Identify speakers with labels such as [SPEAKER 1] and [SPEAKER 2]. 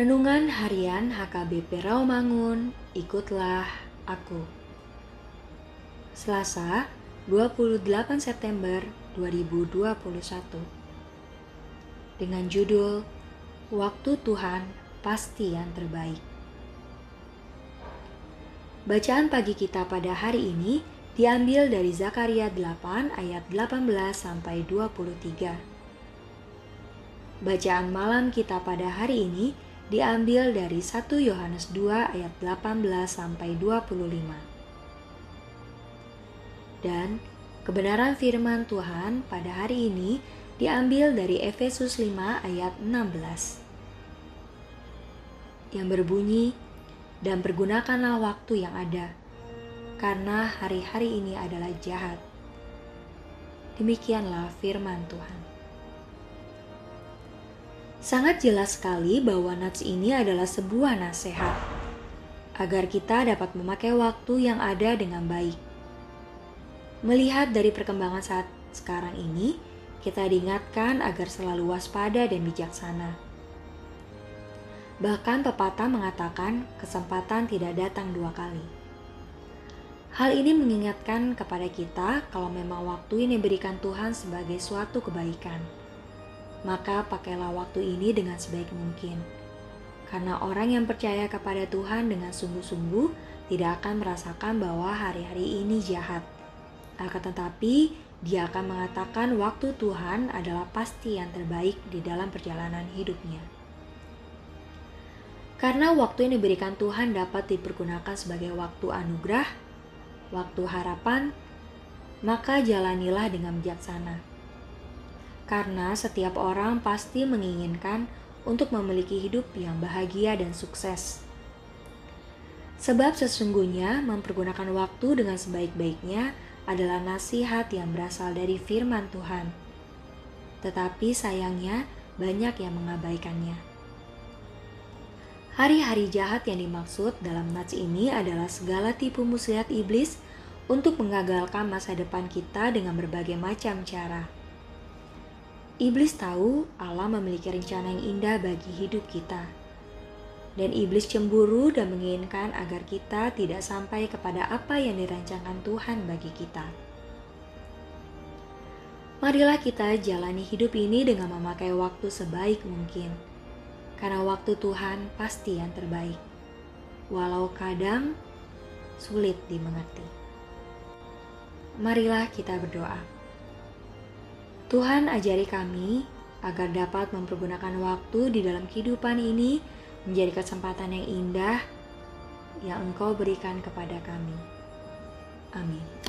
[SPEAKER 1] Renungan Harian HKBP Rawamangun, ikutlah aku. Selasa, 28 September 2021. Dengan judul Waktu Tuhan Pasti yang Terbaik. Bacaan pagi kita pada hari ini diambil dari Zakaria 8 ayat 18 sampai 23. Bacaan malam kita pada hari ini diambil dari 1 Yohanes 2 ayat 18 sampai 25. Dan kebenaran firman Tuhan pada hari ini diambil dari Efesus 5 ayat 16 yang berbunyi dan pergunakanlah waktu yang ada karena hari-hari ini adalah jahat. Demikianlah firman Tuhan. Sangat jelas sekali bahwa nats ini adalah sebuah nasihat agar kita dapat memakai waktu yang ada dengan baik. Melihat dari perkembangan saat sekarang ini, kita diingatkan agar selalu waspada dan bijaksana. Bahkan pepatah mengatakan kesempatan tidak datang dua kali. Hal ini mengingatkan kepada kita kalau memang waktu ini diberikan Tuhan sebagai suatu kebaikan maka pakailah waktu ini dengan sebaik mungkin. Karena orang yang percaya kepada Tuhan dengan sungguh-sungguh tidak akan merasakan bahwa hari-hari ini jahat. Akan tetapi, dia akan mengatakan waktu Tuhan adalah pasti yang terbaik di dalam perjalanan hidupnya. Karena waktu yang diberikan Tuhan dapat dipergunakan sebagai waktu anugerah, waktu harapan, maka jalanilah dengan bijaksana karena setiap orang pasti menginginkan untuk memiliki hidup yang bahagia dan sukses. Sebab sesungguhnya mempergunakan waktu dengan sebaik-baiknya adalah nasihat yang berasal dari firman Tuhan. Tetapi sayangnya banyak yang mengabaikannya. Hari-hari jahat yang dimaksud dalam nats ini adalah segala tipu muslihat iblis untuk mengagalkan masa depan kita dengan berbagai macam cara. Iblis tahu Allah memiliki rencana yang indah bagi hidup kita. Dan iblis cemburu dan menginginkan agar kita tidak sampai kepada apa yang dirancangkan Tuhan bagi kita. Marilah kita jalani hidup ini dengan memakai waktu sebaik mungkin. Karena waktu Tuhan pasti yang terbaik. Walau kadang sulit dimengerti. Marilah kita berdoa. Tuhan ajari kami agar dapat mempergunakan waktu di dalam kehidupan ini menjadi kesempatan yang indah yang Engkau berikan kepada kami. Amin.